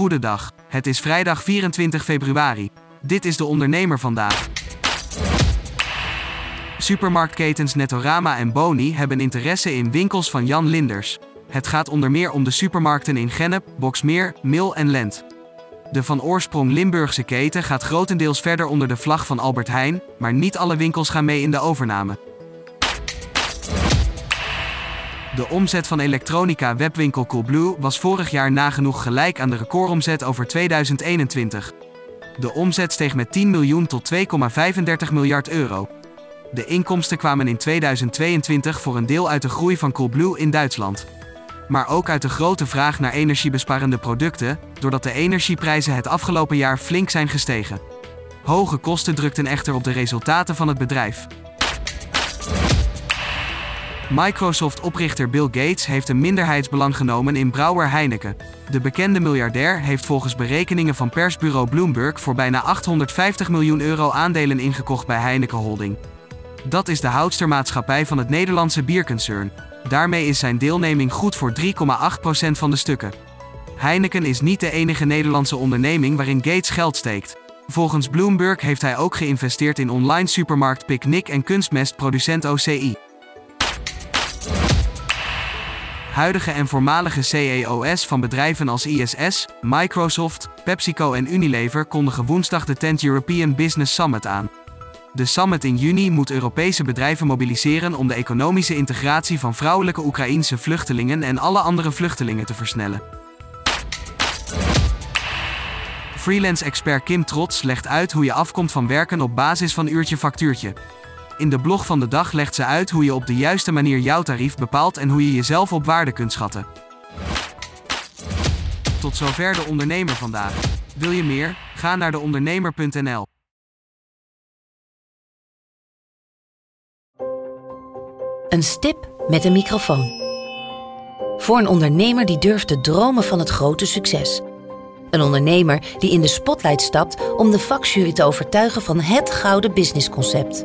Goedendag. Het is vrijdag 24 februari. Dit is de ondernemer vandaag. Supermarktketens Netorama en Boni hebben interesse in winkels van Jan Linders. Het gaat onder meer om de supermarkten in Gennep, Boksmeer, Mil en Lent. De van oorsprong Limburgse keten gaat grotendeels verder onder de vlag van Albert Heijn, maar niet alle winkels gaan mee in de overname. De omzet van elektronica webwinkel Coolblue was vorig jaar nagenoeg gelijk aan de recordomzet over 2021. De omzet steeg met 10 miljoen tot 2,35 miljard euro. De inkomsten kwamen in 2022 voor een deel uit de groei van Coolblue in Duitsland. Maar ook uit de grote vraag naar energiebesparende producten, doordat de energieprijzen het afgelopen jaar flink zijn gestegen. Hoge kosten drukten echter op de resultaten van het bedrijf. Microsoft-oprichter Bill Gates heeft een minderheidsbelang genomen in brouwer Heineken. De bekende miljardair heeft volgens berekeningen van persbureau Bloomberg voor bijna 850 miljoen euro aandelen ingekocht bij Heineken Holding. Dat is de houdstermaatschappij van het Nederlandse bierconcern. Daarmee is zijn deelneming goed voor 3,8% van de stukken. Heineken is niet de enige Nederlandse onderneming waarin Gates geld steekt. Volgens Bloomberg heeft hij ook geïnvesteerd in online supermarkt Picnic en kunstmestproducent OCI. Huidige en voormalige CEO's van bedrijven als ISS, Microsoft, PepsiCo en Unilever kondigen woensdag de 10th European Business Summit aan. De summit in juni moet Europese bedrijven mobiliseren om de economische integratie van vrouwelijke Oekraïense vluchtelingen en alle andere vluchtelingen te versnellen. Freelance-expert Kim Trots legt uit hoe je afkomt van werken op basis van uurtje-factuurtje. In de blog van de dag legt ze uit hoe je op de juiste manier jouw tarief bepaalt en hoe je jezelf op waarde kunt schatten. Tot zover de ondernemer vandaag. Wil je meer? Ga naar deondernemer.nl. Een stip met een microfoon. Voor een ondernemer die durft te dromen van het grote succes. Een ondernemer die in de spotlight stapt om de vakjury te overtuigen van het gouden businessconcept.